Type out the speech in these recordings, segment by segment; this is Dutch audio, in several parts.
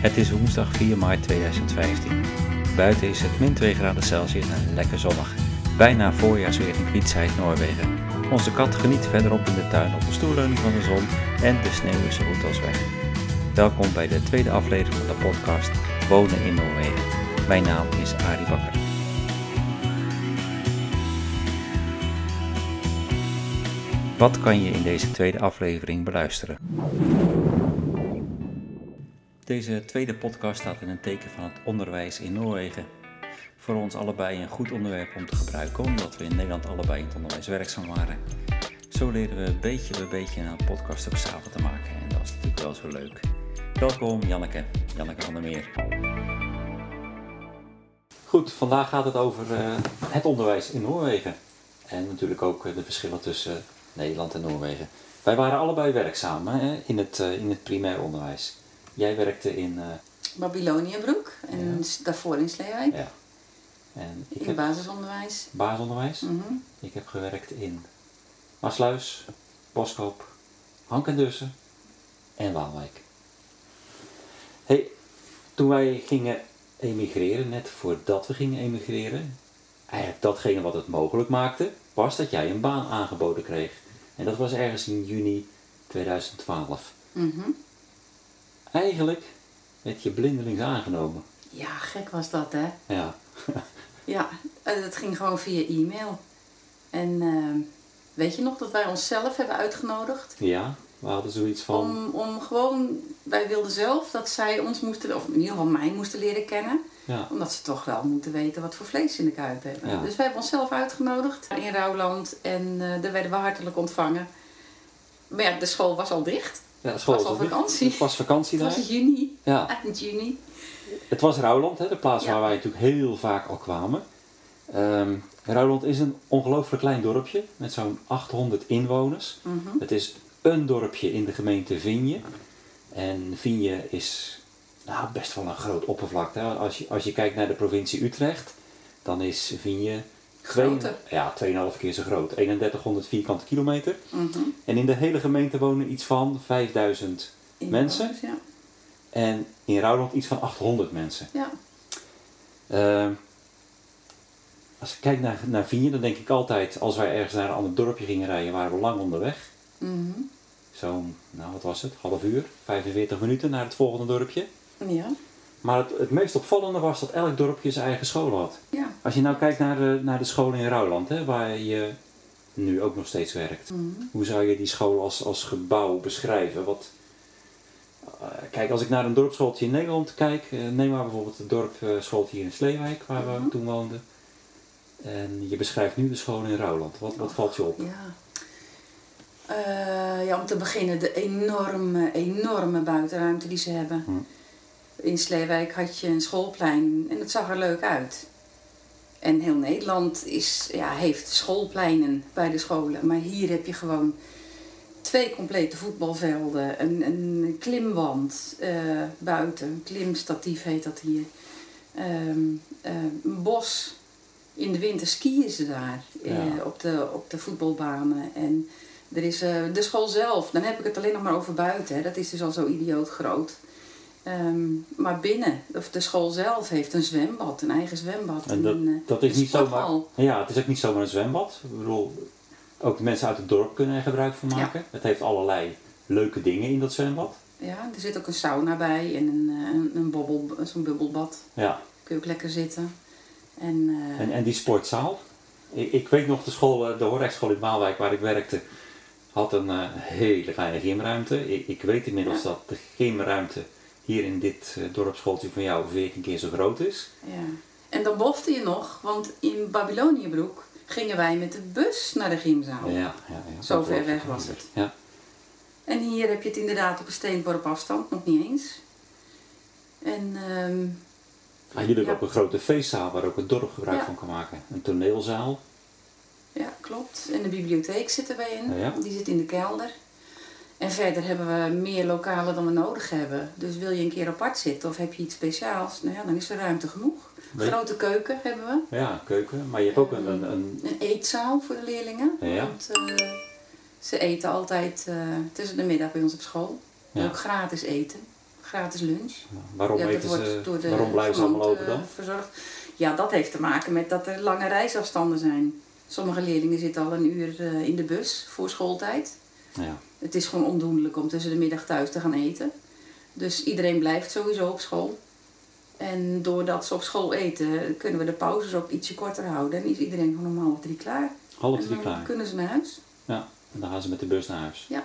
Het is woensdag 4 maart 2015. Buiten is het min 2 graden Celsius en lekker zonnig. Bijna voorjaarsweer in Kwietsheid, Noorwegen. Onze kat geniet verderop in de tuin op de stoelleuning van de zon en de sneeuw is zo goed als weg. Welkom bij de tweede aflevering van de podcast Wonen in Noorwegen. Mijn naam is Arie Bakker. Wat kan je in deze tweede aflevering beluisteren? Deze tweede podcast staat in een teken van het onderwijs in Noorwegen. Voor ons allebei een goed onderwerp om te gebruiken, omdat we in Nederland allebei in het onderwijs werkzaam waren. Zo leren we beetje bij beetje een podcast ook samen te maken en dat is natuurlijk wel zo leuk. Welkom Janneke, Janneke van der Meer. Goed, vandaag gaat het over uh, het onderwijs in Noorwegen. En natuurlijk ook uh, de verschillen tussen uh, Nederland en Noorwegen. Wij waren allebei werkzaam hè, in, het, in het primair onderwijs. Jij werkte in... Uh, Babyloniëbroek en ja. daarvoor in Sleewijk. Ja. En ik in heb, basisonderwijs. Basisonderwijs. Mm -hmm. Ik heb gewerkt in Maasluis, Boskoop, Hankendussen en Waalwijk. Hey, toen wij gingen emigreren, net voordat we gingen emigreren, eigenlijk datgene wat het mogelijk maakte, was dat jij een baan aangeboden kreeg. En dat was ergens in juni 2012. Mm -hmm. Eigenlijk werd je blindelings aangenomen. Ja, gek was dat, hè? Ja. ja, het ging gewoon via e-mail. En uh, weet je nog dat wij onszelf hebben uitgenodigd? Ja, we hadden zoiets van... Om, om gewoon, wij wilden zelf dat zij ons moesten, of in ieder geval mij moesten leren kennen. Ja. Omdat ze toch wel moeten weten wat voor vlees ze in de kuip hebben. Ja. Dus wij hebben onszelf uitgenodigd in Rouwland en uh, daar werden we hartelijk ontvangen. Maar ja, de school was al dicht. Ja, school was al vakantie. Het was vakantie daar. Het was juni. Ja. Eind juni. Het was Rouwland, hè, de plaats Ja. waar wij natuurlijk heel vaak al kwamen. Ehm Rouwland is een ongelooflijk klein dorpje met zo'n 800 inwoners. Mhm. Het is een dorpje in de gemeente Vinje. En Vinje is nou, best wel een groot oppervlakte. Als je, als je kijkt naar de provincie Utrecht, dan is Vinje Groter. ja, 2,5 keer zo groot. 3100 vierkante kilometer. Mhm. En in de hele gemeente wonen iets van 5000 Mensen? Ja. en in Rouwland iets van 800 mensen. ja. Ehm, als ik kijk naar, naar Vinje, dan denk ik altijd, als wij ergens naar een ander dorpje gingen rijden, waren we lang onderweg. Mhm. Zo'n, nou wat was het, half uur, 45 minuten naar het volgende dorpje. Ja. Maar het, het meest opvallende was dat elk dorpje zijn eigen school had. Ja. Als je nou kijkt naar de, naar de school in Rouwland, hè, waar je nu ook nog steeds werkt. Mhm. Hoe zou je die school als, als gebouw beschrijven? Wat, eh, kijk, als ik naar een dorpsschooltje in Nederland kijk, eh, neem maar bijvoorbeeld het dorpsschooltje hier in Sleewijk, waar we Mhm. toen woonden. En je beschrijft nu de school in Rouwland. Wat, wat valt je op? Ja. Eh, ja, om te beginnen de enorme, enorme buitenruimte die ze hebben. Hm. In Sleewijk had je een schoolplein en het zag er leuk uit. En heel Nederland is, ja, heeft schoolpleinen bij de scholen. Maar hier heb je gewoon twee complete voetbalvelden, een, een klimwand eh, buiten, een klimstatief heet dat hier. Ehm, eh, een bos. In de winter skiën ze daar eh, op, de, op de voetbalbanen. En er is de school zelf, dan heb ik het alleen nog maar over buiten. Hè. Dat is dus al zo idioot groot. Ehm, maar binnen, of de school zelf heeft een zwembad, een eigen zwembad. En dat, een, eh, dat is een niet zomaar. Ja, het is ook niet zomaar een zwembad. Ik bedoel, ook de mensen uit het dorp kunnen er gebruik van maken. Het heeft allerlei leuke dingen in dat zwembad. Ja, er zit ook een sauna bij en een, eh, een, een bobbel, zo'n bubbelbad. Ja. Kun je ook lekker zitten. En, eh, En, en die sportzaal. Ik, ik weet nog, de school, de Horechtschool in Maalwijk waar ik werkte, had een hele kleine gymruimte. Ik, ik weet inmiddels Ja. dat de gymruimte hier in dit eh, dorpsschooltje van jou 14 keer zo groot is. ja. en dan bofte je nog, want in Babyloniëbroek gingen wij met de bus naar de gymzaal. Ja, ja, ja. Zo ver weg was het. Ja. En hier heb je het inderdaad op een steenworp afstand, nog niet eens. En ehm, Ah, jullie hebben Ja. ook een grote feestzaal waar ook het dorp gebruik Ja. van kan maken. Een toneelzaal. ja, klopt. En de bibliotheek zit erbij in. Ja. Die zit in de kelder. En verder hebben we meer lokalen dan we nodig hebben. Dus wil je een keer apart zitten of heb je iets speciaals, nou ja, dan is er ruimte genoeg. Grote keuken hebben we. Ja, keuken. Maar je hebt ook een, een, een Een eetzaal voor de leerlingen. Ja. Want eh, ze eten altijd eh, tussen de middag bij ons op school. Ja. Ook gratis eten. gratis lunch. Waarom, ja, eten wordt ze, door de waarom blijven ze allemaal open dan? Verzorgd. Ja, dat heeft te maken met dat er lange reisafstanden zijn. Sommige leerlingen zitten al een uur eh, in de bus voor schooltijd. Ja. Het is gewoon ondoenlijk om tussen de middag thuis te gaan eten. Dus iedereen blijft sowieso op school. En doordat ze op school eten, kunnen we de pauzes ook ietsje korter houden. En is iedereen gewoon om half drie klaar. Half en drie dan klaar. kunnen ze naar huis. Ja. En dan gaan ze met de bus naar huis. Ja.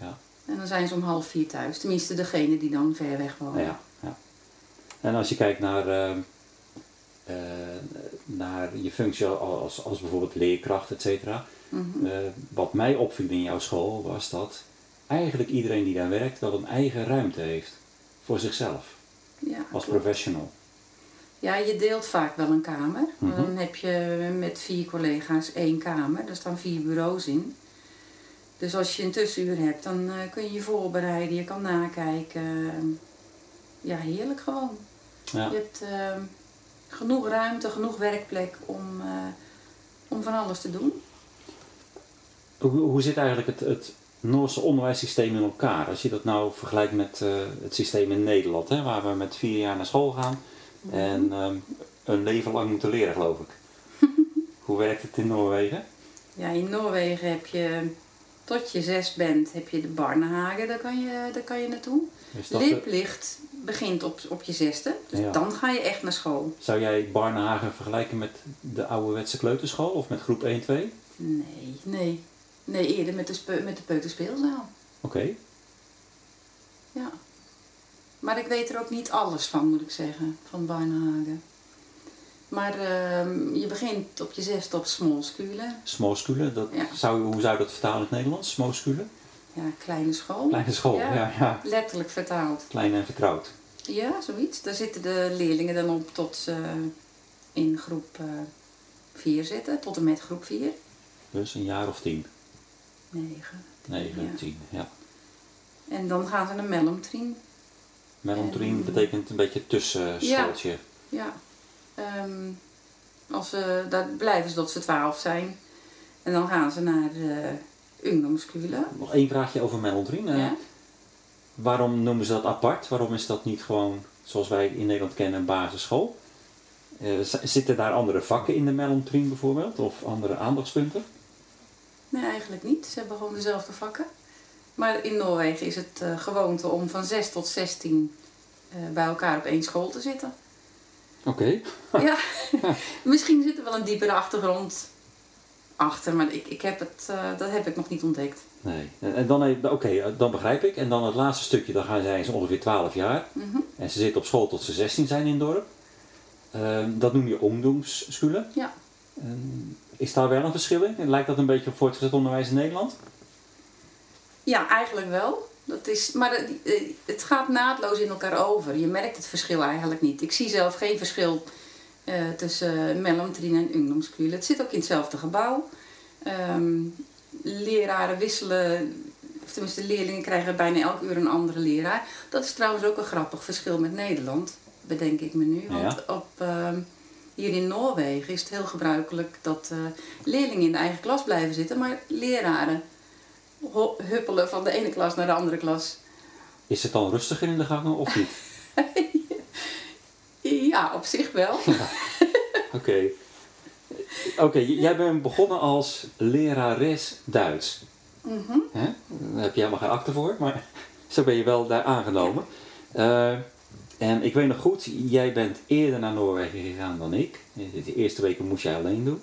Ja. En dan zijn ze om half vier thuis. Tenminste, degene die dan ver weg wonen. Ja, ja. En als je kijkt naar, eh, eh, naar je functie als, als bijvoorbeeld leerkracht, et cetera. Mhm. Eh, wat mij opviel in jouw school was dat eigenlijk iedereen die daar werkt wel een eigen ruimte heeft voor zichzelf ja, als klopt. professional. Ja, je deelt vaak wel een kamer. Mhm. Dan heb je met vier collega's één kamer. Daar staan vier bureaus in. Dus als je een tussenuur hebt, dan eh, kun je je voorbereiden. Je kan nakijken. Ja, heerlijk gewoon. Ja. Je hebt eh, genoeg ruimte, genoeg werkplek om, eh, om van alles te doen. Hoe, hoe zit eigenlijk het, het Noorse onderwijssysteem in elkaar? Als je dat nou vergelijkt met eh, het systeem in Nederland, hè, waar we met vier jaar naar school gaan en ehm, een leven lang moeten leren, geloof ik. hoe werkt het in Noorwegen? Ja, in Noorwegen heb je, tot je zes bent, heb je de Barnehagen. Daar kan je, daar kan je naartoe. De- Leerplicht begint op, op je zesde. Dus Ja. dan ga je echt naar school. zou jij Barnehagen vergelijken met de ouderwetse kleuterschool of met groep 1, 2? Nee, nee. Nee, eerder met de, met de peuterspeelzaal. Oké. Ja. Maar ik weet er ook niet alles van, moet ik zeggen, van Barnehagen. Maar ehm, je begint op je zesde op Smolskulen. Smooskulen, dat Ja. zou, hoe zou je dat vertalen in het Nederlands? Smooskulen? Ja, kleine school. Kleine school, ja. Ja. ja, Letterlijk vertaald. Klein en vertrouwd. Ja, zoiets. Daar zitten de leerlingen dan op tot ze in groep 4 zitten, tot en met groep 4. Dus een jaar of tien. 9. 9, Ja. 10, ja. En dan gaan ze naar Mellumtrien. Melontrien En- betekent een beetje tussenschooltje. Ja. Ehm, als ze, daar blijven ze tot ze 12 zijn. En dan gaan ze naar de ungdomskulen. Nog één vraagje over Melontrien. Eh, Ja. Waarom noemen ze dat apart? Waarom is dat niet gewoon zoals wij in Nederland kennen een basisschool? Eh, zitten daar andere vakken in de Melontrien bijvoorbeeld? Of andere aandachtspunten? Nee, eigenlijk niet. Ze hebben gewoon dezelfde vakken. Maar in Noorwegen is het eh, gewoonte om van 6 tot 16 eh, bij elkaar op één school te zitten. Oké. Ja, misschien zit er wel een diepere achtergrond achter, maar ik, ik heb het, eh, dat heb ik nog niet ontdekt. Nee. En dan, oké, dan begrijp ik. En dan het laatste stukje, dan gaan zij ze ongeveer 12 jaar. Mhm. En ze zitten op school tot ze 16 zijn in het dorp. Ehm, dat noem je ongdomsschulen. Ja. Ehm, is daar wel een verschil in? Lijkt dat een beetje op voortgezet onderwijs in Nederland? Ja, eigenlijk wel. Dat is, maar het, eh, het gaat naadloos in elkaar over. Je merkt het verschil eigenlijk niet. Ik zie zelf geen verschil eh, tussen Mellumtrien en Ungdomskulen. Het zit ook in hetzelfde gebouw. Ehm, leraren wisselen, of tenminste leerlingen krijgen bijna elk uur een andere leraar. Dat is trouwens ook een grappig verschil met Nederland, bedenk ik me nu. Want Ja. op, ehm, hier in Noorwegen is het heel gebruikelijk dat eh, leerlingen in de eigen klas blijven zitten, maar leraren huppelen van de ene klas naar de andere klas. Is het dan rustiger in de gangen of niet? Ja, op zich wel. Oké. Oké, jij bent begonnen als lerares Duits. Mhm. Daar heb je helemaal geen akte voor, maar zo ben je wel daar aangenomen. Eh, en ik weet nog goed, jij bent eerder naar Noorwegen gegaan dan ik. De eerste weken moest jij alleen doen.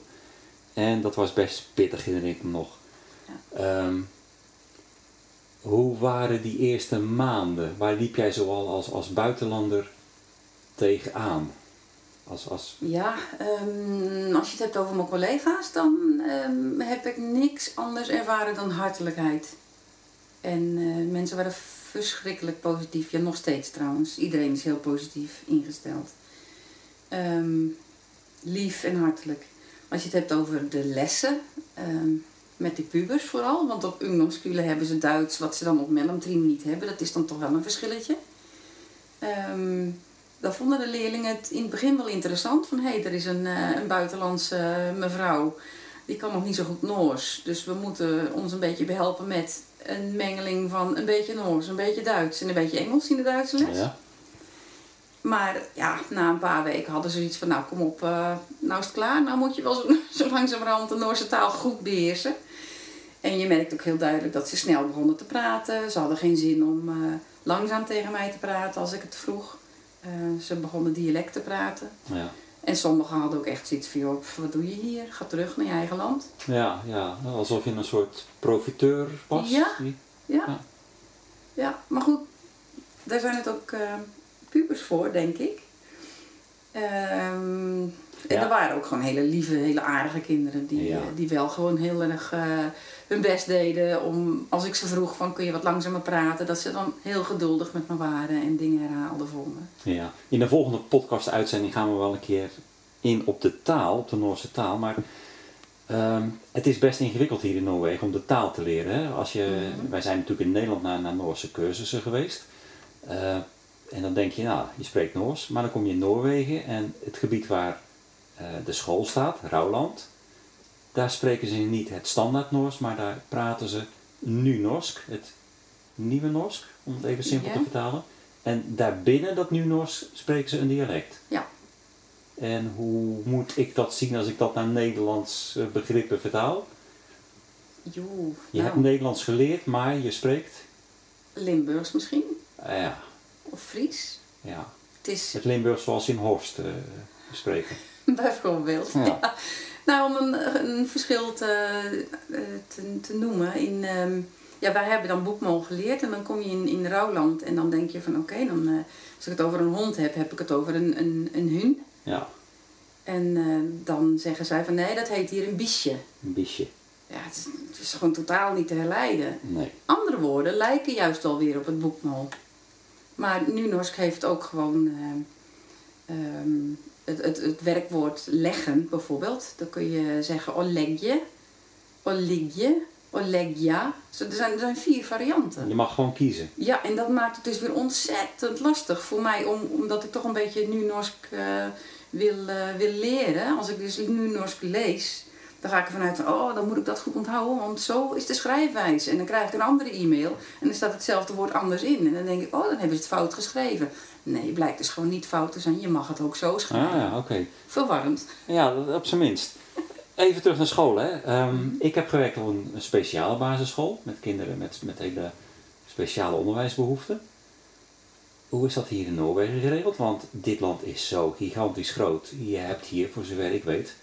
En dat was best pittig, herinner ik nog. Ehm, hoe waren die eerste maanden? Waar liep jij zoal als, als buitenlander tegenaan? Als, als, Ja, ehm, als je het hebt over mijn collega's, dan ehm, heb ik niks anders ervaren dan hartelijkheid. En eh, mensen waren verschrikkelijk positief. Ja, nog steeds trouwens. Iedereen is heel positief ingesteld. Ehm, lief en hartelijk. Als je het hebt over de lessen, ehm, met de pubers vooral. Want op Ungdomskulen hebben ze Duits, wat ze dan op Mellumtrien niet hebben. Dat is dan toch wel een verschilletje. Ehm, dan vonden de leerlingen het in het begin wel interessant. Van hé, hey, er is een, eh, een buitenlandse mevrouw die kan nog niet zo goed Noors. Dus we moeten ons een beetje behelpen met een mengeling van een beetje Noors, een beetje Duits en een beetje Engels in de Duitse les. Ja. Maar ja, na een paar weken hadden ze zoiets van, nou kom op, eh, nou is het klaar. Nou moet je wel zo, zo langzamerhand de Noorse taal goed beheersen. En je merkt ook heel duidelijk dat ze snel begonnen te praten. Ze hadden geen zin om eh, langzaam tegen mij te praten als ik het vroeg. Eh, ze begonnen dialect te praten. Ja. En sommigen hadden ook echt zoiets van, joh, wat doe je hier? Ga terug naar je eigen land. Ja, ja, alsof je een soort profiteur was. Ja. Die- Ja. Ja. Ja, maar goed, daar zijn het ook eh, pubers voor, denk ik. Ehm, En Ja. er waren ook gewoon hele lieve, hele aardige kinderen die, Ja. eh, die wel gewoon heel erg eh, hun best deden om, als ik ze vroeg van kun je wat langzamer praten, dat ze dan heel geduldig met me waren en dingen herhaalden voor me. Ja. In de volgende podcast-uitzending gaan we wel een keer in op de taal, op de Noorse taal. Maar ehm, het is best ingewikkeld hier in Noorwegen om de taal te leren. Hè? Als je, Mhm. Wij zijn natuurlijk in Nederland naar, naar Noorse cursussen geweest. Eh, en dan denk je, nou, je spreekt Noors. Maar dan kom je in Noorwegen en het gebied waar de school staat, Rauland, daar spreken ze niet het standaard Noors, maar daar praten ze nu Norsk, het nieuwe Norsk, om het even simpel Ja. te vertalen. En daarbinnen dat nu Noors spreken ze een dialect. Ja. En hoe moet ik dat zien als ik dat naar Nederlands eh, begrippen vertaal? Joe, Je nou, hebt Nederlands geleerd, maar je spreekt. Limburgs misschien, eh, ja, of Fries. ja. Het is Het Limburgs zoals in Horst eh, spreken. bijvoorbeeld. Ja. Ja. Nou, om een, een verschil te, eh, te, te noemen. In, ehm, ja, wij hebben dan boekmol geleerd en dan kom je in, in Rouwland en dan denk je van oké, dan eh, als ik het over een hond heb, heb ik het over een, een, een hun. Ja, En eh, dan zeggen zij van nee, dat heet hier een biesje. een biesje. Ja, het is, het is gewoon totaal niet te herleiden. Nee. Andere woorden lijken juist alweer op het boekmol. Maar Nunorsk heeft ook gewoon eh, ehm, het, het, het werkwoord leggen bijvoorbeeld. Dan kun je zeggen olegje, oligje, olegja. Er zijn, er zijn vier varianten. Je mag gewoon kiezen. Ja, en dat maakt het dus weer ontzettend lastig voor mij, om, omdat ik toch een beetje nu-Norsk eh, wil, eh, wil leren. Als ik dus nu-Norsk lees, dan ga ik ervan uit van, oh, dan moet ik dat goed onthouden, want zo is de schrijfwijze. En dan krijg ik een andere e-mail en dan staat hetzelfde woord anders in. En dan denk ik, oh, dan hebben ze het fout geschreven. Nee, blijkt dus gewoon niet fout te zijn. Je mag het ook zo schrijven. Ah ja, oké. Verwarrend. Ja, op zijn minst. Even terug naar school. Hè. Ehm, Ik heb gewerkt op een, speciale basisschool met kinderen met, met hele speciale onderwijsbehoeften. Hoe is dat hier in Noorwegen geregeld? Want dit land is zo gigantisch groot. Je hebt hier, voor zover ik weet,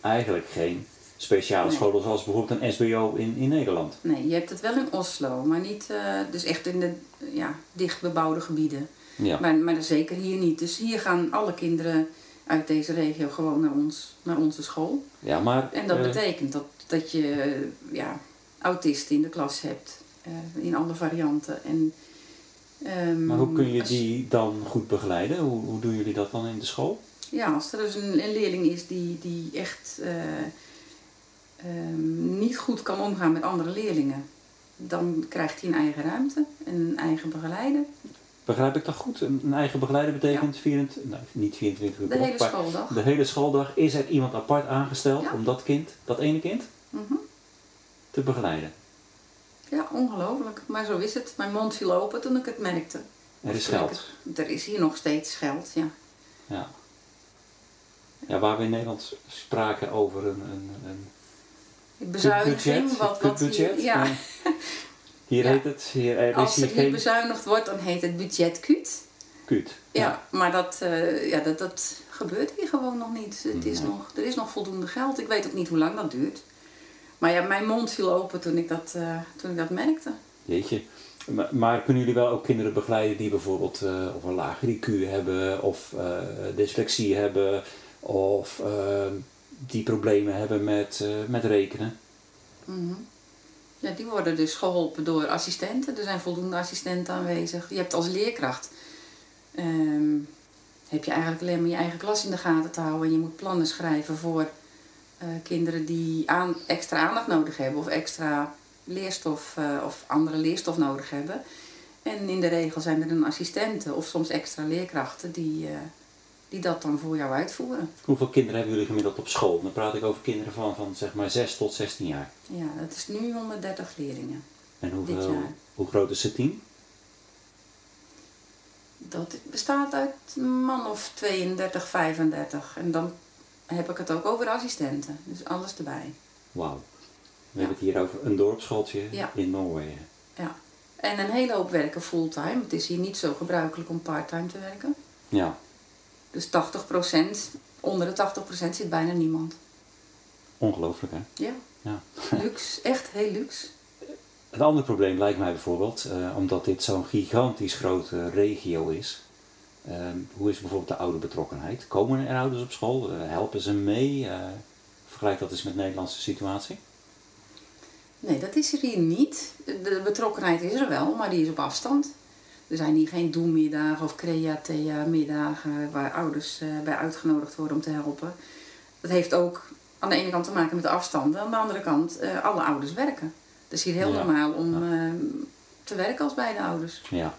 eigenlijk geen speciale Nee. scholen zoals bijvoorbeeld een SBO in, in Nederland. Nee, je hebt het wel in Oslo, maar niet, eh, dus echt in de ja, dicht bebouwde gebieden. Ja. Maar, maar zeker hier niet. Dus hier gaan alle kinderen uit deze regio gewoon naar, ons, naar onze school. ja, maar En dat eh, betekent dat, dat je ja, autisten in de klas hebt. eh, in alle varianten. En, ehm, Maar hoe kun je als- die dan goed begeleiden? Hoe, hoe doen jullie dat dan in de school? Ja, als er dus een, een leerling is die, die echt eh, ehm, niet goed kan omgaan met andere leerlingen. Dan krijgt hij een eigen ruimte en een eigen begeleider. Begrijp ik dat goed? Een, eigen begeleider betekent 24, nou, niet 24 uur De hele schooldag. de hele schooldag is er iemand apart aangesteld Ja. om dat kind, dat ene kind, Mhm. te begeleiden. Ja, ongelooflijk. Maar zo is het. Mijn mond viel open toen ik het merkte. Er is geld. Er is hier nog steeds geld, ja. Ja. ja, waar we in Nederland spraken over een, een, een Bezuiniging, budget, wat, wat budget. ja. eh, Hier Ja. heet het, hier, er is Als er geen bezuinigd wordt, dan heet het budgetkuut. kuut. Ja, maar dat, eh, ja, dat, dat gebeurt hier gewoon nog niet. Het is nog, er is nog voldoende geld. Ik weet ook niet hoe lang dat duurt. Maar ja, mijn mond viel open toen ik dat, eh, toen ik dat merkte. Jeetje. Maar, maar kunnen jullie wel ook kinderen begeleiden die bijvoorbeeld eh, of een lager IQ hebben, of eh, dyslexie hebben, of eh, die problemen hebben met, eh, met rekenen? Mhm. Die worden dus geholpen door assistenten. Er zijn voldoende assistenten aanwezig. Je hebt als leerkracht... ehm, heb je eigenlijk alleen maar je eigen klas in de gaten te houden. En je moet plannen schrijven voor eh, kinderen die aan, extra aandacht nodig hebben. Of extra leerstof eh, of andere leerstof nodig hebben. En in de regel zijn er dan assistenten of soms extra leerkrachten die, eh, die dat dan voor jou uitvoeren. Hoeveel kinderen hebben jullie gemiddeld op school? Dan praat ik over kinderen van, van zeg maar 6 tot 16 jaar. Ja, dat is nu 130 leerlingen. En hoeveel, hoe groot is het team? Dat bestaat uit een man of 32, 35. En dan heb ik het ook over assistenten. Dus alles erbij. Wauw. We Ja. hebben het hier over een dorpsschooltje Ja. in Noorwegen. Ja. En een hele hoop werken fulltime. Het is hier niet zo gebruikelijk om parttime te werken. Ja, Dus 80%, onder de 80% zit bijna niemand. ongelooflijk hè? Ja, Ja. luxe. Echt heel luxe. Het andere probleem lijkt mij bijvoorbeeld, eh, omdat dit zo'n gigantisch grote regio is. ehm, hoe is bijvoorbeeld de oude betrokkenheid? Komen er ouders op school? Eh, helpen ze mee? Eh, vergelijk dat eens met de Nederlandse situatie. Nee, dat is er hier niet. De betrokkenheid is er wel, maar die is op afstand. Er zijn hier geen doelmiddagen of createa-middagen waar ouders eh, bij uitgenodigd worden om te helpen. Dat heeft ook aan de ene kant te maken met de afstanden, aan de andere kant eh, alle ouders werken. Het is hier heel Ja. normaal om eh, te werken als beide ouders. Ja.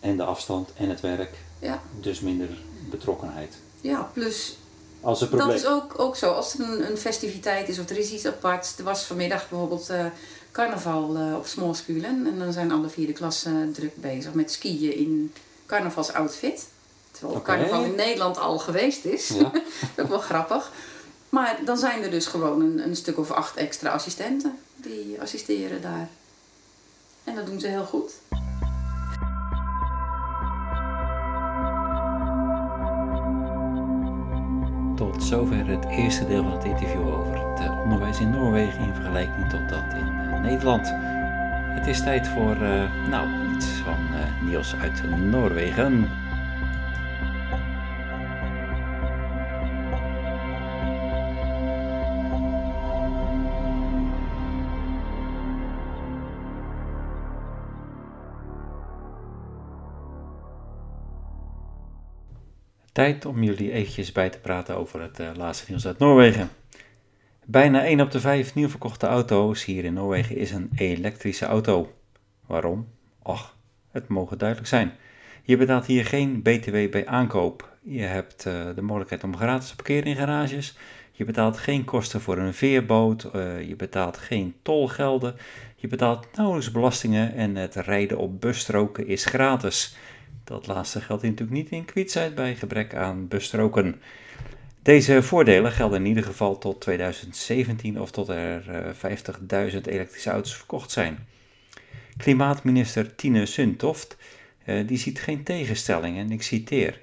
En de afstand en het werk, Ja, dus minder betrokkenheid. ja plus Als probleem... Dat is ook, ook zo. Als er een, een festiviteit is of er is iets aparts. Er was vanmiddag bijvoorbeeld eh, carnaval eh, op Småskulen. En dan zijn alle vierde klassen druk bezig met skiën in carnavalsoutfit. Terwijl carnaval in Nederland al geweest is. Ja. Dat is ook wel grappig. Maar dan zijn er dus gewoon een, een stuk of acht extra assistenten. Die assisteren daar. En dat doen ze heel goed. Tot zover het eerste deel van het interview over het onderwijs in Noorwegen in vergelijking tot dat in eh, Nederland. Het is tijd voor, eh, nou, iets van eh, Niels uit Noorwegen. Tijd om jullie eventjes bij te praten over het eh, laatste nieuws uit Noorwegen. Bijna 1 op de 5 nieuw verkochte auto's hier in Noorwegen is een elektrische auto. Waarom? Och, het mogen duidelijk zijn. Je betaalt hier geen BTW bij aankoop. Je hebt eh, de mogelijkheid om gratis te parkeren in garages. Je betaalt geen kosten voor een veerboot. eh, je betaalt geen tolgelden. Je betaalt nauwelijks belastingen en het rijden op busstroken is gratis. Dat laatste geldt natuurlijk niet in kwietzijd bij gebrek aan busstroken. Deze voordelen gelden in ieder geval tot 2017 of tot er eh, 50.000 elektrische auto's verkocht zijn. Klimaatminister Tine Sundtoft eh, die ziet geen tegenstelling en ik citeer.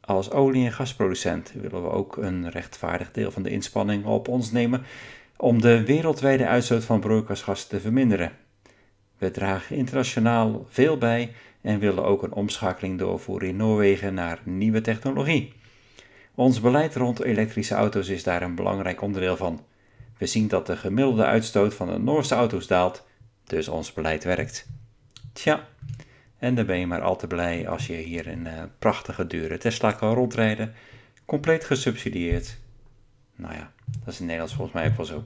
Als olie- en gasproducent willen we ook een rechtvaardig deel van de inspanning op ons nemen om de wereldwijde uitstoot van broeikasgassen te verminderen. We dragen internationaal veel bij en willen ook een omschakeling doorvoeren in Noorwegen naar nieuwe technologie. Ons beleid rond elektrische auto's is daar een belangrijk onderdeel van. We zien dat de gemiddelde uitstoot van de Noorse auto's daalt, dus ons beleid werkt. Tja, en dan ben je maar al te blij als je hier een eh, prachtige dure Tesla kan rondrijden, compleet gesubsidieerd. Nou ja, dat is in Nederland volgens mij ook wel zo.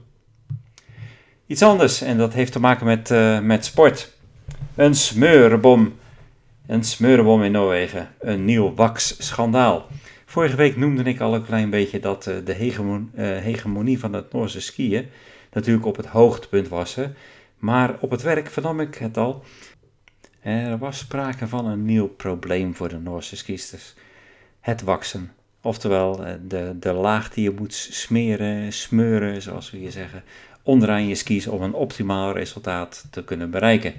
Iets anders, en dat heeft te maken met, eh, met sport. Een smeurenbom. Een smeurenbom in Noorwegen. Een nieuw wax-schandaal. Vorige week noemde ik al een klein beetje dat eh, de hegemon- eh, hegemonie van het Noorse skiën natuurlijk op het hoogtepunt was. hè. Maar op het werk vernam ik het al. Er was sprake van een nieuw probleem voor de Noorse skiesters. Het waksen. Oftewel eh, de, de laag die je moet smeren, smeuren, zoals we hier zeggen, onderaan je skis om een optimaal resultaat te kunnen bereiken.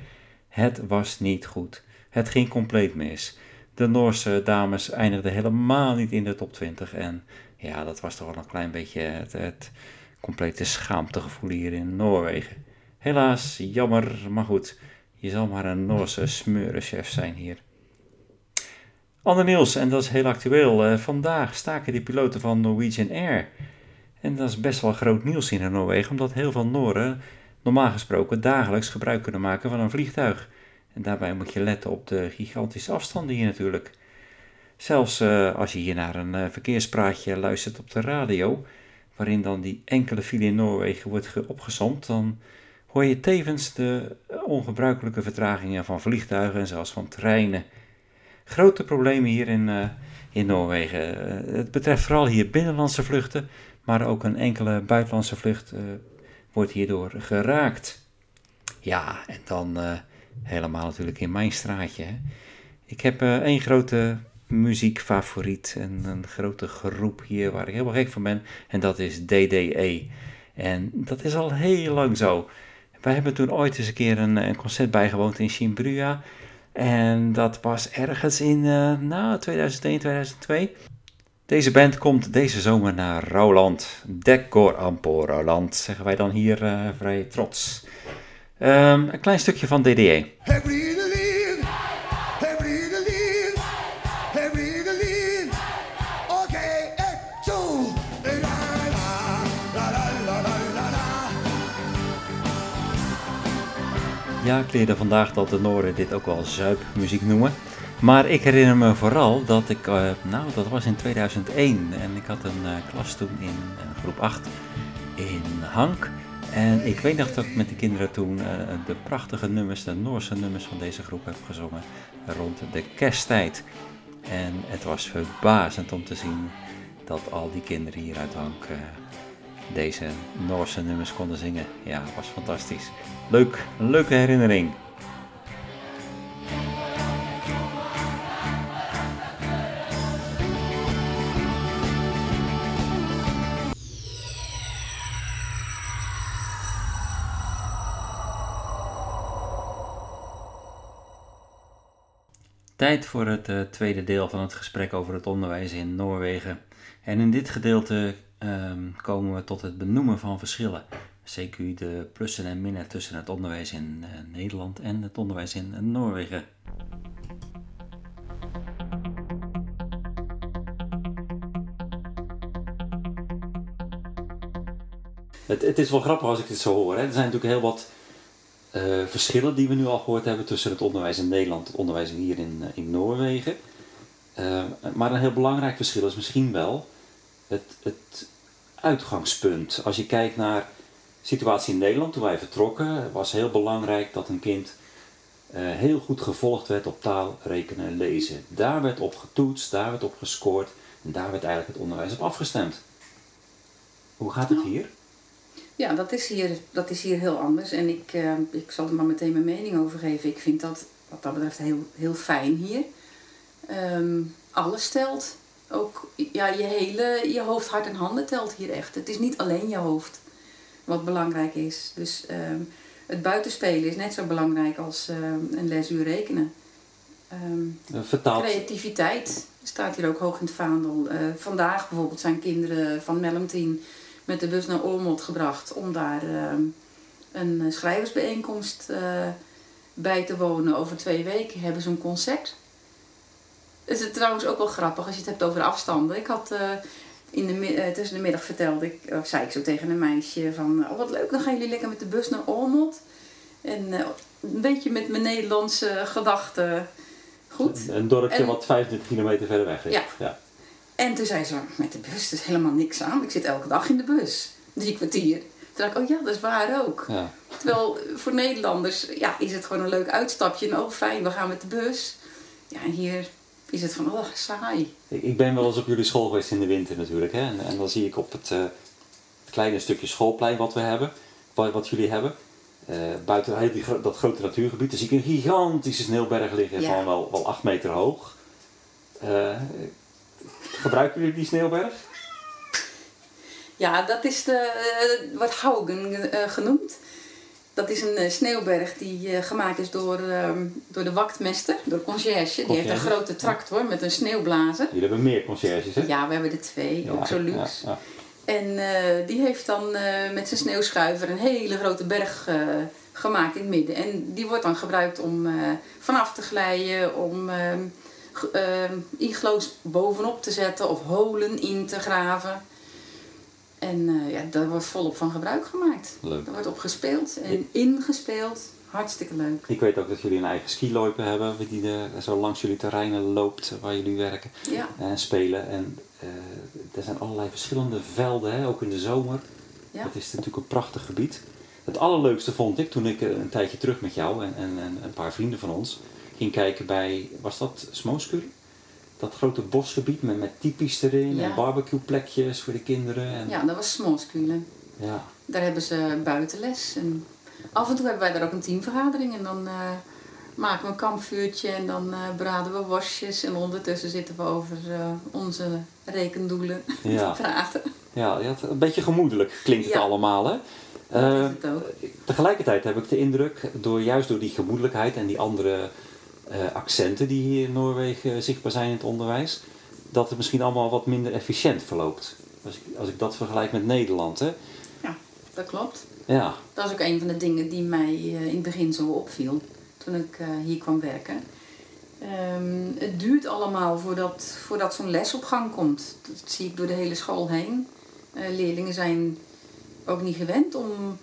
Het was niet goed. Het ging compleet mis. De Noorse dames eindigden helemaal niet in de top 20. En ja, dat was toch wel een klein beetje het, het complete schaamtegevoel hier in Noorwegen. Helaas, jammer, maar goed. Je zal maar een Noorse smeurenchef zijn hier. Ander nieuws, en dat is heel actueel. Eh, vandaag staken de piloten van Norwegian Air. En dat is best wel groot nieuws in Noorwegen, omdat heel veel Nooren normaal gesproken dagelijks gebruik kunnen maken van een vliegtuig. En daarbij moet je letten op de gigantische afstanden hier natuurlijk. Zelfs eh, als je hier naar een eh, verkeerspraatje luistert op de radio, waarin dan die enkele file in Noorwegen wordt ge- opgesomd, dan hoor je tevens de ongebruikelijke vertragingen van vliegtuigen en zelfs van treinen. Grote problemen hier in, eh, in Noorwegen. het betreft vooral hier binnenlandse vluchten, maar ook een enkele buitenlandse vlucht wordt hierdoor geraakt. Ja, en dan helemaal natuurlijk in mijn straatje. Hè. Ik heb één grote muziekfavoriet en een grote groep hier waar ik helemaal gek van ben. En dat is DDE. En dat is al heel lang zo. Wij hebben toen ooit eens een keer een, concert bijgewoond in Chimbrua. En dat was ergens in uh, nou, 2001, 2002. Deze band komt deze zomer naar Roland. Decor Ampo Roland, zeggen wij dan hier uh, vrij trots. Um, een klein stukje van DDE. Ja, ik leerde vandaag dat de Noorden dit ook wel zuipmuziek noemen. Maar ik herinner me vooral dat ik, uh, nou dat was in 2001 en ik had een uh, klas toen in uh, groep 8 in Hank. En ik weet nog dat ik met de kinderen toen de prachtige nummers, de Noorse nummers van deze groep heb gezongen rond de kersttijd. En het was verbazend om te zien dat al die kinderen hier uit Hank deze Noorse nummers konden zingen. Ja, was fantastisch. Leuk, een leuke herinnering. Tijd voor het uh, tweede deel van het gesprek over het onderwijs in Noorwegen. En in dit gedeelte um, komen we tot het benoemen van verschillen. CQ de plussen en minnen tussen het onderwijs in uh, Nederland en het onderwijs in uh, Noorwegen. Het, het, is wel grappig als ik dit zo hoor. Hè. Er zijn natuurlijk heel wat uh, verschillen die we nu al gehoord hebben tussen het onderwijs in Nederland en het onderwijs hier in, in Noorwegen. maar een heel belangrijk verschil is misschien wel het, het uitgangspunt. Als je kijkt naar de situatie in Nederland, toen wij vertrokken, was heel belangrijk dat een kind uh, heel goed gevolgd werd op taal, rekenen en lezen. Daar werd op getoetst, daar werd op gescoord en daar werd eigenlijk het onderwijs op afgestemd. Hoe gaat het hier? Ja, dat is hier, dat is hier heel anders en ik, uh, ik zal er maar meteen mijn mening over geven. Ik vind dat wat dat betreft heel, heel fijn hier. Um, alles telt ook ja, je hele je hoofd, hart en handen telt hier echt. Het is niet alleen je hoofd wat belangrijk is. Dus ehm, het buitenspelen is net zo belangrijk als um, een lesuur rekenen. Vertaald. Creativiteit staat hier ook hoog in het vaandel. Uh, vandaag bijvoorbeeld zijn kinderen van Mellemtien met de bus naar Ormond gebracht om daar een schrijversbijeenkomst uh, bij te wonen. Over twee weken hebben ze een concert is het trouwens ook wel grappig als je het hebt over afstanden. Ik had uh, in de, uh, tussen de middag verteld, ik, of zei ik zo tegen een meisje van, oh wat leuk, dan gaan jullie lekker met de bus naar Olmot. En uh, een beetje met mijn Nederlandse gedachten goed. Een dorpje wat 25 kilometer verder weg ligt. Ja. ja. En toen zei ze, met de bus is helemaal niks aan. Ik zit elke dag in de bus. Drie kwartier. Toen dacht ik, oh ja, dat is waar ook. Ja. Terwijl voor Nederlanders ja, is het gewoon een leuk uitstapje. En ook fijn, we gaan met de bus. Ja, en hier is het van, oh, saai. Ik ben wel eens op jullie school geweest in de winter natuurlijk. Hè? En, en dan zie ik op het uh, kleine stukje schoolplein wat we hebben, wat, wat jullie hebben. Uh, buiten die, dat grote natuurgebied, dan zie ik een gigantische sneeuwberg liggen van wel, wel 8 meter hoog. Uh, gebruiken jullie die sneeuwberg? Ja, dat is de, wordt Haugen genoemd. Dat is een eh, sneeuwberg die uh, gemaakt is door, uh, door de wachtmeester, door de conciërge. Die heeft een grote tractor met een sneeuwblazer. Jullie hebben meer conciërges, hè? Ja, we hebben er twee, ook zo luxe. Ja, ja. En die heeft dan met zijn sneeuwschuiver een hele grote berg gemaakt in het midden. En die wordt dan gebruikt om vanaf te glijden, om igloos bovenop te zetten of holen in te graven. En uh, ja, daar wordt volop van gebruik gemaakt. Leuk. Daar wordt op gespeeld en ingespeeld. Hartstikke leuk. Ik weet ook dat jullie een eigen skiloipen hebben, die de, zo langs jullie terreinen loopt waar jullie werken ja. en spelen. En uh, er zijn allerlei verschillende velden, hè, ook in de zomer. Ja. Het is natuurlijk een prachtig gebied. Het allerleukste vond ik toen ik eh, een tijdje terug met jou en, en, en een paar vrienden van ons ging kijken bij, was dat Smooskuur? dat grote bosgebied met, met typisch erin Ja. en barbecueplekjes voor de kinderen. En, Ja, dat was Smalskulen. ja. Daar hebben ze buitenles. En af en toe hebben wij daar ook een teamvergadering. En dan eh, maken we een kampvuurtje en dan eh, braden we worstjes. En ondertussen zitten we over eh, onze rekendoelen Ja. te praten. Ja, een beetje gemoedelijk klinkt het Ja. allemaal, hè? Ook. tegelijkertijd heb ik de indruk, door, juist door die gemoedelijkheid en die andere accenten die hier in Noorwegen zichtbaar zijn in het onderwijs, dat het misschien allemaal wat minder efficiënt verloopt. Als ik, als ik dat vergelijk met Nederland, hè? Ja, dat klopt. Ja, Dat is ook een van de dingen die mij eh, in het begin zo opviel toen ik eh, hier kwam werken. Ehm, het duurt allemaal voordat, voordat zo'n les op gang komt. Dat zie ik door de hele school heen. Eh, leerlingen zijn ook niet gewend om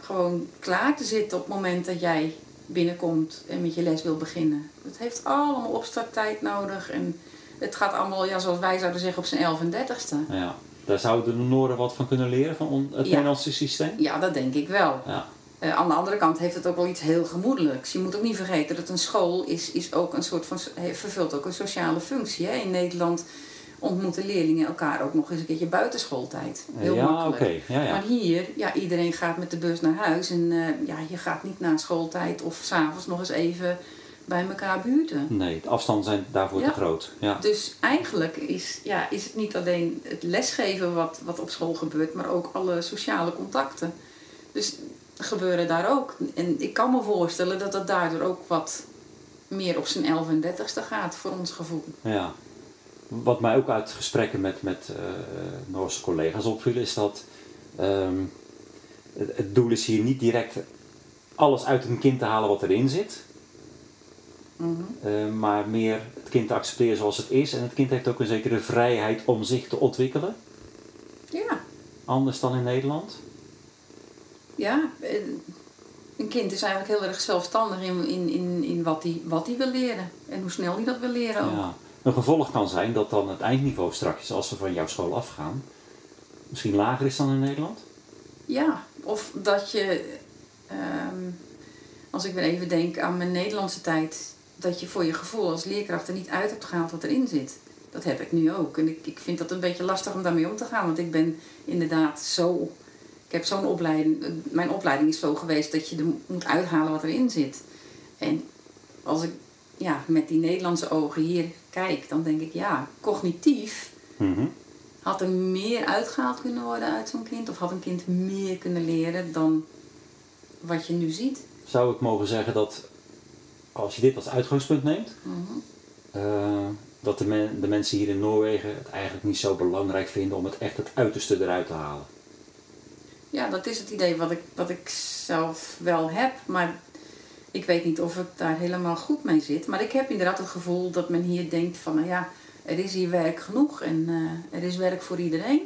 gewoon klaar te zitten op het moment dat jij binnenkomt en met je les wil beginnen. Het heeft allemaal opstarttijd nodig en het gaat allemaal, ja, zoals wij zouden zeggen, op zijn 11 en 30ste. ja. Daar zouden de Noorden wat van kunnen leren van het Ja. Nederlandse systeem. Ja, dat denk ik wel. Ja, Eh, aan de andere kant heeft het ook wel iets heel gemoedelijks. Je moet ook niet vergeten dat een school is, is ook een soort van, vervult ook een sociale functie. Hè? In Nederland ontmoeten leerlingen elkaar ook nog eens een keertje buitenschooltijd. Heel ja makkelijk. Ja, ja. Maar hier, ja, iedereen gaat met de bus naar huis. En eh, ja, je gaat niet na schooltijd of s'avonds nog eens even bij elkaar buurten. Nee, de afstanden zijn daarvoor Ja. te groot. Ja. Dus eigenlijk is, ja, is het niet alleen het lesgeven wat, wat op school gebeurt, maar ook alle sociale contacten. Dus gebeuren daar ook. En ik kan me voorstellen dat het daardoor ook wat meer op zijn 11 en 30ste gaat, voor ons gevoel. Ja. Wat mij ook uit gesprekken met, met eh, Noorse collega's opviel, is dat ehm, het, het doel is hier niet direct alles uit een kind te halen wat erin zit, Mhm. eh, maar meer het kind te accepteren zoals het is. En het kind heeft ook een zekere vrijheid om zich te ontwikkelen, Ja, anders dan in Nederland. ja. eh, Een kind is eigenlijk heel erg zelfstandig in, in, in, in wat hij wat hij wil leren. En hoe snel hij dat wil leren ook. Ja. Een gevolg kan zijn dat dan het eindniveau straks, als ze van jouw school afgaan, misschien lager is dan in Nederland. Ja, of dat je, ehm, als ik weer even denk aan mijn Nederlandse tijd, dat je voor je gevoel als leerkracht er niet uit hebt gehaald wat erin zit. Dat heb ik nu ook. En ik, ik vind dat een beetje lastig om daarmee om te gaan, want ik ben inderdaad zo. Ik heb zo'n opleiding, mijn opleiding is zo geweest dat je er moet uithalen wat erin zit. En als ik ja, met die Nederlandse ogen hier kijk, dan denk ik ja, cognitief Mhm. had er meer uitgehaald kunnen worden uit zo'n kind? Of had een kind meer kunnen leren dan wat je nu ziet? Zou ik mogen zeggen dat als je dit als uitgangspunt neemt, Mhm. eh, dat de, men- de mensen hier in Noorwegen het eigenlijk niet zo belangrijk vinden om het echt het uiterste eruit te halen. Ja, dat is het idee wat ik, wat ik zelf wel heb. Maar ik weet niet of ik daar helemaal goed mee zit. Maar ik heb inderdaad het gevoel dat men hier denkt van... Nou ja, er is hier werk genoeg en eh, er is werk voor iedereen.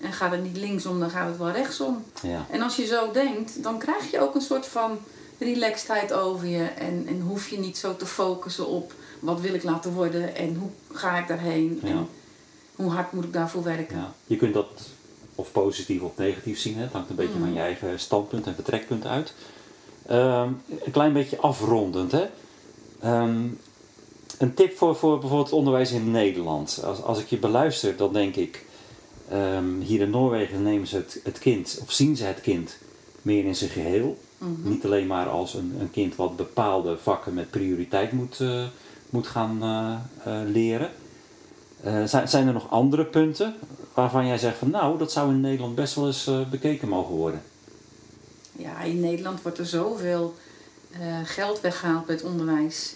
En gaat het niet linksom, dan gaat het wel rechtsom. Ja. En als je zo denkt, dan krijg je ook een soort van relaxedheid over je. En, en hoef je niet zo te focussen op wat wil ik laten worden en hoe ga ik daarheen. Ja. En hoe hard moet ik daarvoor werken. Ja. Je kunt dat of positief of negatief zien. Hè? Het hangt een beetje van je eigen standpunt en vertrekpunt uit. Ehm, een klein beetje afrondend. Hè? Ehm, een tip voor, voor bijvoorbeeld het onderwijs in Nederland. Als, als ik je beluister, dan denk ik... ehm, hier in Noorwegen nemen ze het, het kind, of zien ze het kind meer in zijn geheel. Mhm. Niet alleen maar als een, een kind wat bepaalde vakken met prioriteit moet, eh, moet gaan eh, eh, leren. Zijn, zijn er nog andere punten waarvan jij zegt van nou, dat zou in Nederland best wel eens bekeken mogen worden? Ja, in Nederland wordt er zoveel eh, geld weggehaald bij het onderwijs.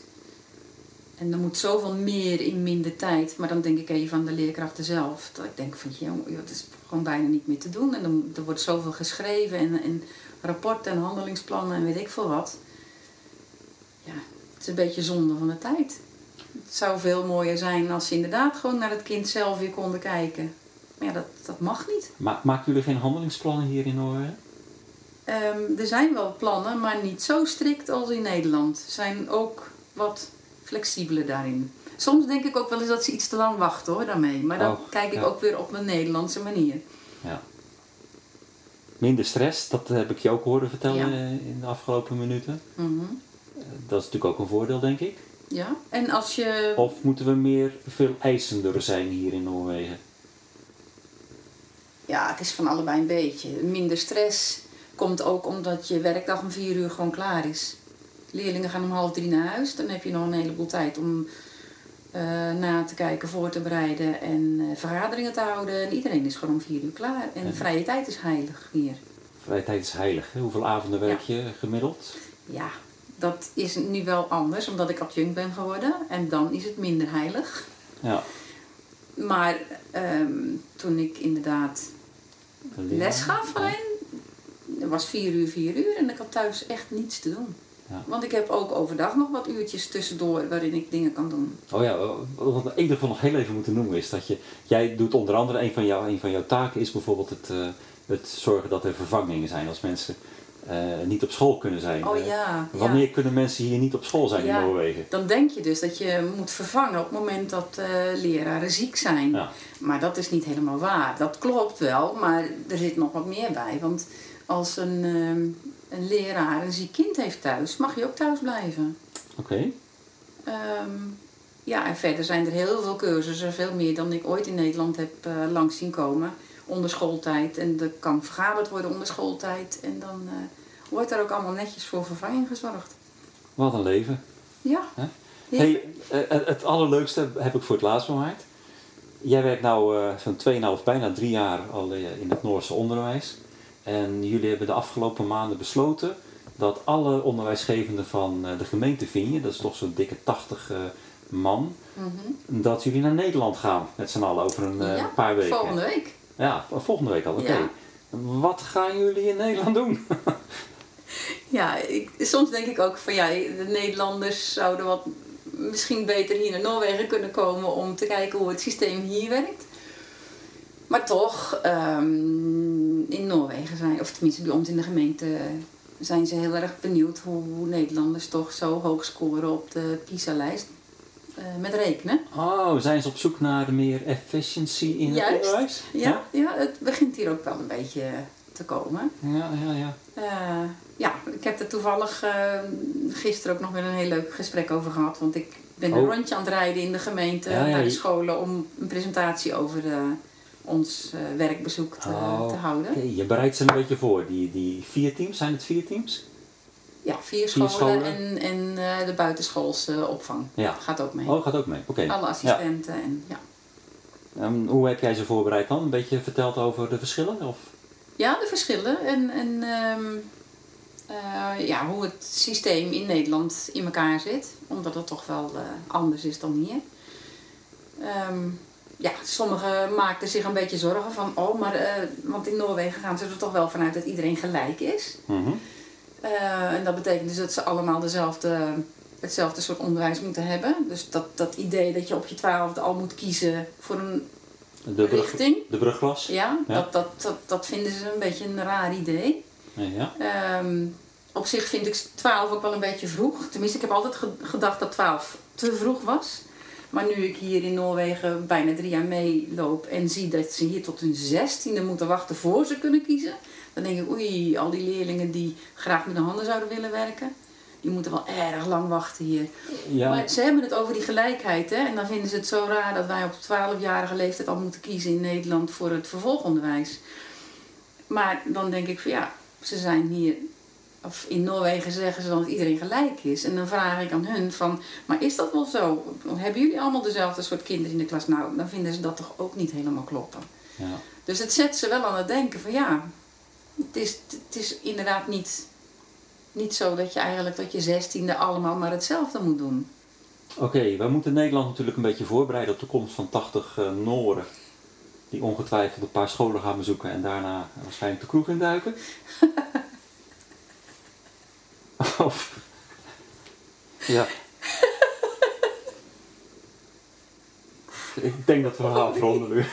En er moet zoveel meer in minder tijd. Maar dan denk ik even aan de leerkrachten zelf. Dat ik denk van, joh, het is gewoon bijna niet meer te doen. En dan, er wordt zoveel geschreven en, en rapporten en handelingsplannen en weet ik veel wat. Ja, het is een beetje zonde van de tijd. Het zou veel mooier zijn als ze inderdaad gewoon naar het kind zelf weer konden kijken. Maar ja, dat, dat mag niet. Ma maken jullie geen handelingsplannen hier in? Ehm, er zijn wel plannen, maar niet zo strikt als in Nederland. Ze zijn ook wat flexibeler daarin. Soms denk ik ook wel eens dat ze iets te lang wachten hoor, daarmee. Maar dan Oh, kijk ik ja. ook weer op mijn Nederlandse manier. Ja. Minder stress, dat heb ik je ook horen vertellen Ja. in de afgelopen minuten. Mhm. Eh, dat is natuurlijk ook een voordeel, denk ik. Ja, En als je... Of moeten we meer veel eisender zijn hier in Noorwegen? Ja, het is van allebei een beetje. Minder stress komt ook omdat je werkdag om vier uur gewoon klaar is. Leerlingen gaan om half drie naar huis. Dan heb je nog een heleboel tijd om eh, na te kijken, voor te bereiden en eh, vergaderingen te houden. En iedereen is gewoon om vier uur klaar. En En- vrije tijd is heilig hier. Vrije tijd is heilig. Hè? Hoeveel avonden werk je gemiddeld? Ja, dat is nu wel anders omdat ik adjunct ben geworden. En dan is het minder heilig. Ja. Maar ehm, toen ik inderdaad les gaf alleen, het was vier uur, vier uur en ik had thuis echt niets te doen. Ja. Want ik heb ook overdag nog wat uurtjes tussendoor waarin ik dingen kan doen. Oh ja, wat ieder geval nog heel even moeten noemen is dat je... Jij doet onder andere, een van, jou, een van jouw taken is bijvoorbeeld het, eh, het zorgen dat er vervangingen zijn als mensen eh, niet op school kunnen zijn. Oh Eh, ja, Wanneer ja. kunnen mensen hier niet op school zijn Ja. in Noorwegen? Dan denk je dus dat je moet vervangen op het moment dat leraren ziek zijn. Maar dat is niet helemaal waar. Dat klopt wel, maar er zit nog wat meer bij. Want als een, ehm, een leraar een ziek kind heeft thuis, mag je ook thuis blijven. Oké. Ehm, ja, en verder zijn er heel veel cursussen, veel meer dan ik ooit in Nederland heb eh, langs zien komen. Onder schooltijd. En er kan vergaderd worden onder schooltijd. En dan eh, wordt er ook allemaal netjes voor vervanging gezorgd. Wat een leven. Ja. Hey, eh, het- allerleukste heb ik voor het laatst bewaard. Jij werkt nu eh zo'n 2,5, bijna drie jaar al in het Noorse onderwijs. En jullie hebben de afgelopen maanden besloten dat alle onderwijsgevenden van eh, de gemeente Vinje, dat is toch zo'n dikke 80 eh, man, Mhm. dat jullie naar Nederland gaan met z'n allen over een eh, Ja, paar weken. Volgende week. Ja, volgende week al, oké. Ja. Wat gaan jullie in Nederland doen? Ja, ik, soms denk ik ook van ja, de Nederlanders zouden wat misschien beter hier naar Noorwegen kunnen komen om te kijken hoe het systeem hier werkt. Maar toch, ehm, in Noorwegen zijn, of tenminste bij ons in de gemeente, zijn ze heel erg benieuwd hoe Nederlanders toch zo hoog scoren op de PISA-lijst eh, met rekenen. Oh, zijn ze op zoek naar meer efficiëntie in het onderwijs? Ja, ja, het begint hier ook wel een beetje te komen. Ja, ja, ja. Eh, ja, ik heb er toevallig eh, gisteren ook nog weer een heel leuk gesprek over gehad. Want ik ben een Oh. rondje aan het rijden in de gemeente Ja, ja, naar de scholen om een presentatie over eh, ons eh, werkbezoek te, Oh, te houden. Je bereidt ze een beetje voor. Die, die vier teams, zijn het vier teams? Ja, vier Vier scholen, scholen. en, en eh, de buitenschoolse opvang Ja. gaat ook mee. Oh, gaat ook mee. Oké. Alle assistenten en ja. En hoe heb jij ze voorbereid dan? Een beetje verteld over de verschillen? Of? Ja, de verschillen en, en ehm, eh, ja, hoe het systeem in Nederland in elkaar zit. Omdat het toch wel anders is dan hier. Ehm, ja, sommigen maakten zich een beetje zorgen van, oh, maar, eh, want in Noorwegen gaan ze er toch wel vanuit dat iedereen gelijk is. Mhm. Eh, en dat betekent dus dat ze allemaal dezelfde, hetzelfde soort onderwijs moeten hebben. Dus dat, dat idee dat je op je twaalfde al moet kiezen voor een De, brug, richting. de brugklas? Ja, Ja. Dat, dat, dat, dat vinden ze een beetje een raar idee. Ja. Ehm, op zich vind ik 12 ook wel een beetje vroeg. Tenminste, ik heb altijd ge- gedacht dat 12 te vroeg was. Maar nu ik hier in Noorwegen bijna drie jaar meeloop en zie dat ze hier tot hun zestiende moeten wachten voor ze kunnen kiezen, dan denk ik, oei, al die leerlingen die graag met de handen zouden willen werken, die moeten wel erg lang wachten hier. ja. Maar ze hebben het over die gelijkheid, hè? En dan vinden ze het zo raar dat wij op 12-jarige leeftijd al moeten kiezen in Nederland voor het vervolgonderwijs. Maar dan denk ik van ja, ze zijn hier, of in Noorwegen zeggen ze dan dat iedereen gelijk is. En dan vraag ik aan hun van, maar is dat wel zo? Hebben jullie allemaal dezelfde soort kinderen in de klas? Nou, dan vinden ze dat toch ook niet helemaal kloppen. ja. Dus het zet ze wel aan het denken van ja, het is, het is inderdaad niet, niet zo dat je eigenlijk tot je zestiende allemaal maar hetzelfde moet doen. Oké, wij moeten Nederland natuurlijk een beetje voorbereiden op de komst van 80 eh Noren. Die ongetwijfeld een paar scholen gaan bezoeken en daarna waarschijnlijk de kroeg induiken. Ja. Ik denk dat we gaan afronden nu.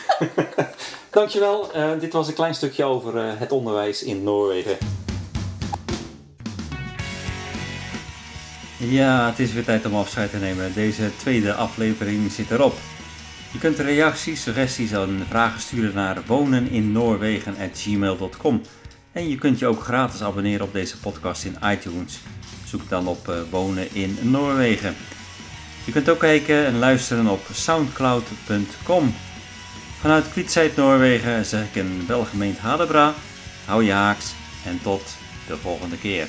Dankjewel. Eh dit was een klein stukje over eh, het onderwijs in Noorwegen. Ja, het is weer tijd om afscheid te nemen. Deze tweede aflevering zit erop. Je kunt reacties, suggesties en vragen sturen naar woneninnoorwegen.gmail.com En je kunt je ook gratis abonneren op deze podcast in iTunes. Zoek dan op eh, Wonen in Noorwegen. Je kunt ook kijken en luisteren op soundcloud.com. Vanuit Kwietzijd Noorwegen zeg ik een welgemeend Hadebra. Hou je haaks en tot de volgende keer.